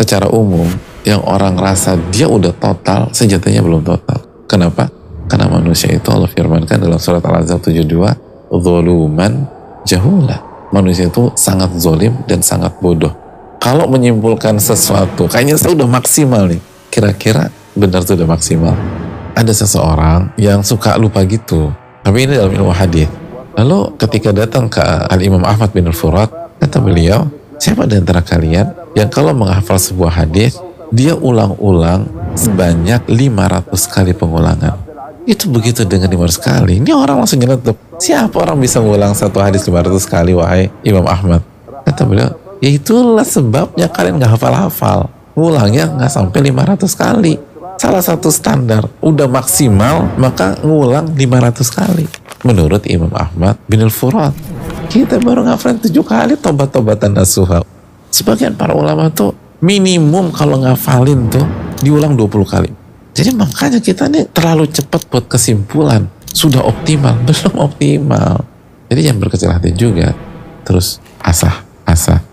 secara umum yang orang rasa dia udah total sejatinya belum total. Kenapa? karena manusia itu Allah firmankan dalam surat Al-Azhar 72 zoluman jahula. Manusia itu sangat zolim dan sangat bodoh. Kalau menyimpulkan sesuatu kayaknya saya udah maksimal nih. Kira-kira benar sudah maksimal. Ada seseorang yang suka lupa gitu. Tapi ini dalam ilmu hadis. Lalu ketika datang ke Al Imam Ahmad bin Al-Furat kata beliau siapa di antara kalian yang kalau menghafal sebuah hadis dia ulang-ulang sebanyak 500 kali pengulangan? Itu begitu dengan 500 kali. Ini orang langsung nyeletup. Siapa orang bisa mengulang satu hadis 500 kali wahai Imam Ahmad? Kata beliau ya itulah sebabnya kalian nggak hafal-hafal. Ngulangnya nggak sampai 500 kali. Salah satu standar. Udah maksimal maka ngulang 500 kali. Menurut Imam Ahmad bin al-Furat kita baru ngafalin tujuh kali tobat-tobatan nasuha sebagian para ulama tuh minimum kalau ngafalin tuh diulang 20 kali. Jadi makanya kita nih terlalu cepat buat kesimpulan. Sudah optimal belum optimal. Jadi jangan berkecil hati juga. Terus asah asah